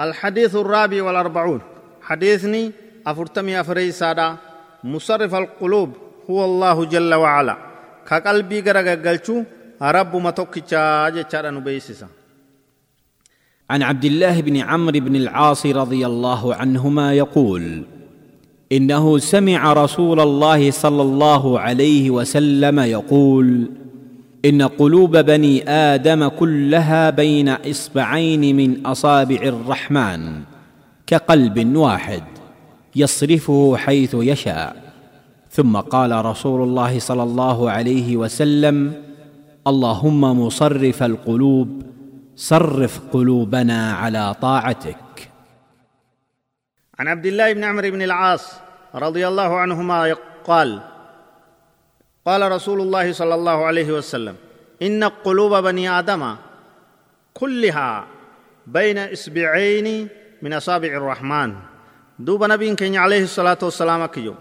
الحديث الرابع والأربعون. حديثني أفرتمي أفري سادا مصرف القلوب هو الله جل وعلا. كقلبي غرق قلشو رب متوكيشا جتشارا نبيسسا عن عبد الله بن عمرو بن العاص رضي الله عنهما يقول إنه سمع رسول الله صلى الله عليه وسلم يقول إن قلوب بني آدم كلها بين إصبعين من أصابع الرحمن كقلب واحد يصرفه حيث يشاء. ثم قال رسول الله صلى الله عليه وسلم اللهم مصرف القلوب صرف قلوبنا على طاعتك. عن عبد الله بن عمرو بن العاص رضي الله عنهما قال قال رسول الله صلى الله عليه وسلم ان قلوب بني آدم كلها بين اصبعين من اصابع الرحمن دوب نبي كين عليه الصلاه والسلام كيو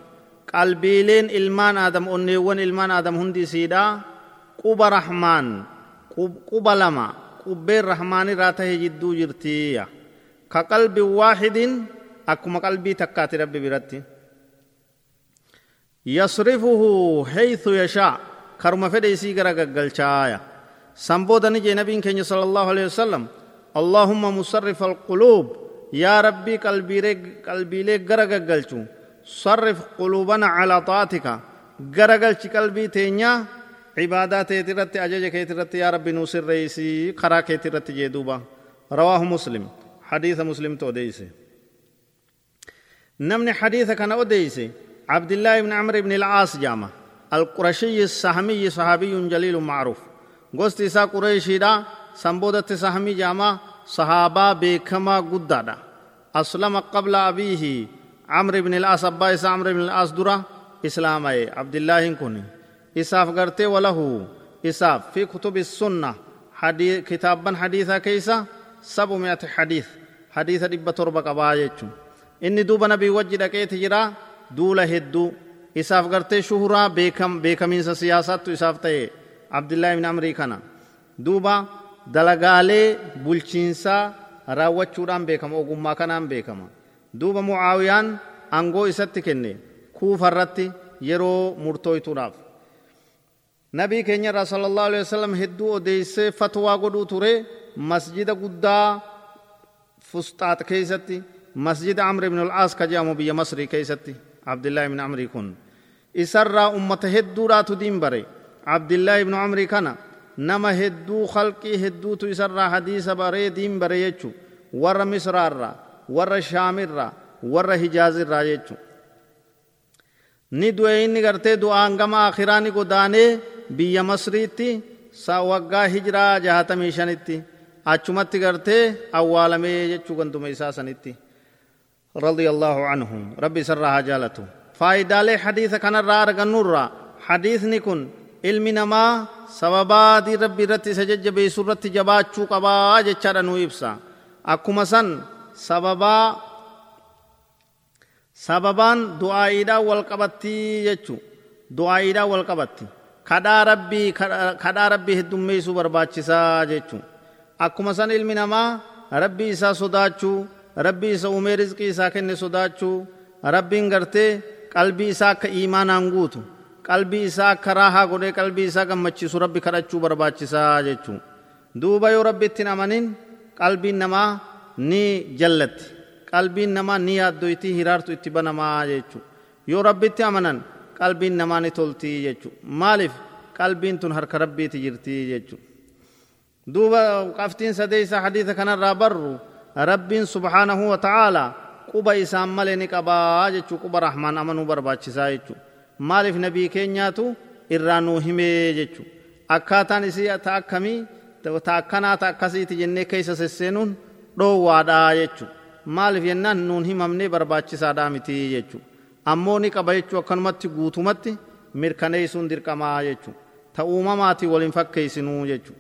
ilmaan aadam onneewwan ilmaan aadam hundi siidhaa quba rahmaan quba lama qubbeen rahmaanirraa tahe jidduu jirtiya ka qalbin waaxidin akkuma qalbii takkaati rabbi biratti yasrifuhu haythu yashaa karuma fedhe isii gara gaggalchaaya san boodani jee nabiin keenya sala allahu alehi wasalam allahumma musarrifa alquluub yaa rabbii qalbiilee gara gaggalchu صرف قلوبنا على طاعتك غرغل قلبي تينيا عبادات تيرت اجج كيترت يا ربي نوسر رئيسي قرا كيترت جدوبا رواه مسلم حديث مسلم توديسي نمني حديث كان اوديسي عبد الله بن عمرو بن العاص جامع القرشي السهمي صحابي جليل معروف. غوست إسا قريشي دا سنبودت سهمي جامع صحابة بكما قدادا. أسلم قبل أبيه عمرو بن العاص أبا إسا عمرو بن العاص درا إسلام أي عبد الله كوني إساف غرتي وله إساف في كتب السنة. حديث كتابا حديثا كيسا سبعمائة حديث. حديث دب تربة قبا إني دوب نبي وجد كيت جرا دولا هدو. isaaf gartee shuhuraa beekamiinsa siyaasaattu isaaf ta'e abdillaa ibn amrii kana duuba dalagaalee bulchiinsaa raawwachuudhaan beekama ogummaa kanaan beekama duuba mucaawiyaan angoo isatti kenne kuufa irratti yeroo murtooytuudhaaf nabii keenya irraa sala allahu alehi hedduu odeeysee fatwaa godhuu ture masjida guddaa fusxaax keeysatti masjida amr ibn alcaas ka biyya masrii keeysatti abdillaahi ibn amrii kun isarraa ummata hedduudhaatu diin bare abdillaahi ibnu amrii kana nama hedduu khalqii hedduutu isarraa hadiisa baree diin bare jechu warra misraarraa warra shaamirraa warra hijaazirraa jechu ni du'e inni gartee du'aan gama akhiraa ni godaanee biyya masriitti waggaa hijiraa jahatamii shanitti achumatti gartee awwaalamee jechuu ganduma isaa sanitti رضي الله عنهم ربي سرها جالته فايدالي حديث كان الرار غنورا حديث نكون علم نما سببا دي ربي رتي سجج بي سورة جباچو قبا جچارا نو إبسا أكما سن سببا sababaan du'aa'iidhaan wal qabattii jechuu du'aa'iidhaan wal qabatti kadhaa rabbii kadhaa rabbii heddummeessuu barbaachisaa jechuu akkuma san ilmi namaa rabbii isaa sodaachuu rabbii isa uumee rizqii isaa kenne sodaachuu rabbiin gartee qalbii isaa akka iimaanaan guutu qalbii isaa akka raahaa godhee qalbii isaa gammachiisu rabbi kadhachuu barbaachisaa jechuu duuba yoo rabbi ittiin amanin qalbiin namaa ni jallatti qalbiin namaa ni yaaddoyti hiraartu itti banamaa jechuu yoo rabbitti amanan qalbiin namaa ni toltii jechuu maaliif qalbiin tun harka rabbiiti jirtii jechuu duuba qabxiin sadeeysa hadiisa kanarraa barru rabbiin subhaanahu wa ta'aalaa quba isaan malee ni qabaa jechuu quba rahmaan amanuu barbaachisaa jechuu. Maaliif nabii keenyaatu? Irraa nuu himee jechuu. Akkaataan isii ta akkamii? Ta akkanaa ta akkasiiti jennee keessa sesseenuun dhoowwaadhaa jechuu. Maaliif jennaan nuun himamnee barbaachisaadhaa mitii jechuu. Ammoo ni qaba jechuu akkanumatti guutumatti mirkaneessuun dirqamaa jechuu. Ta uumamaatii waliin fakkeessinuu jechuu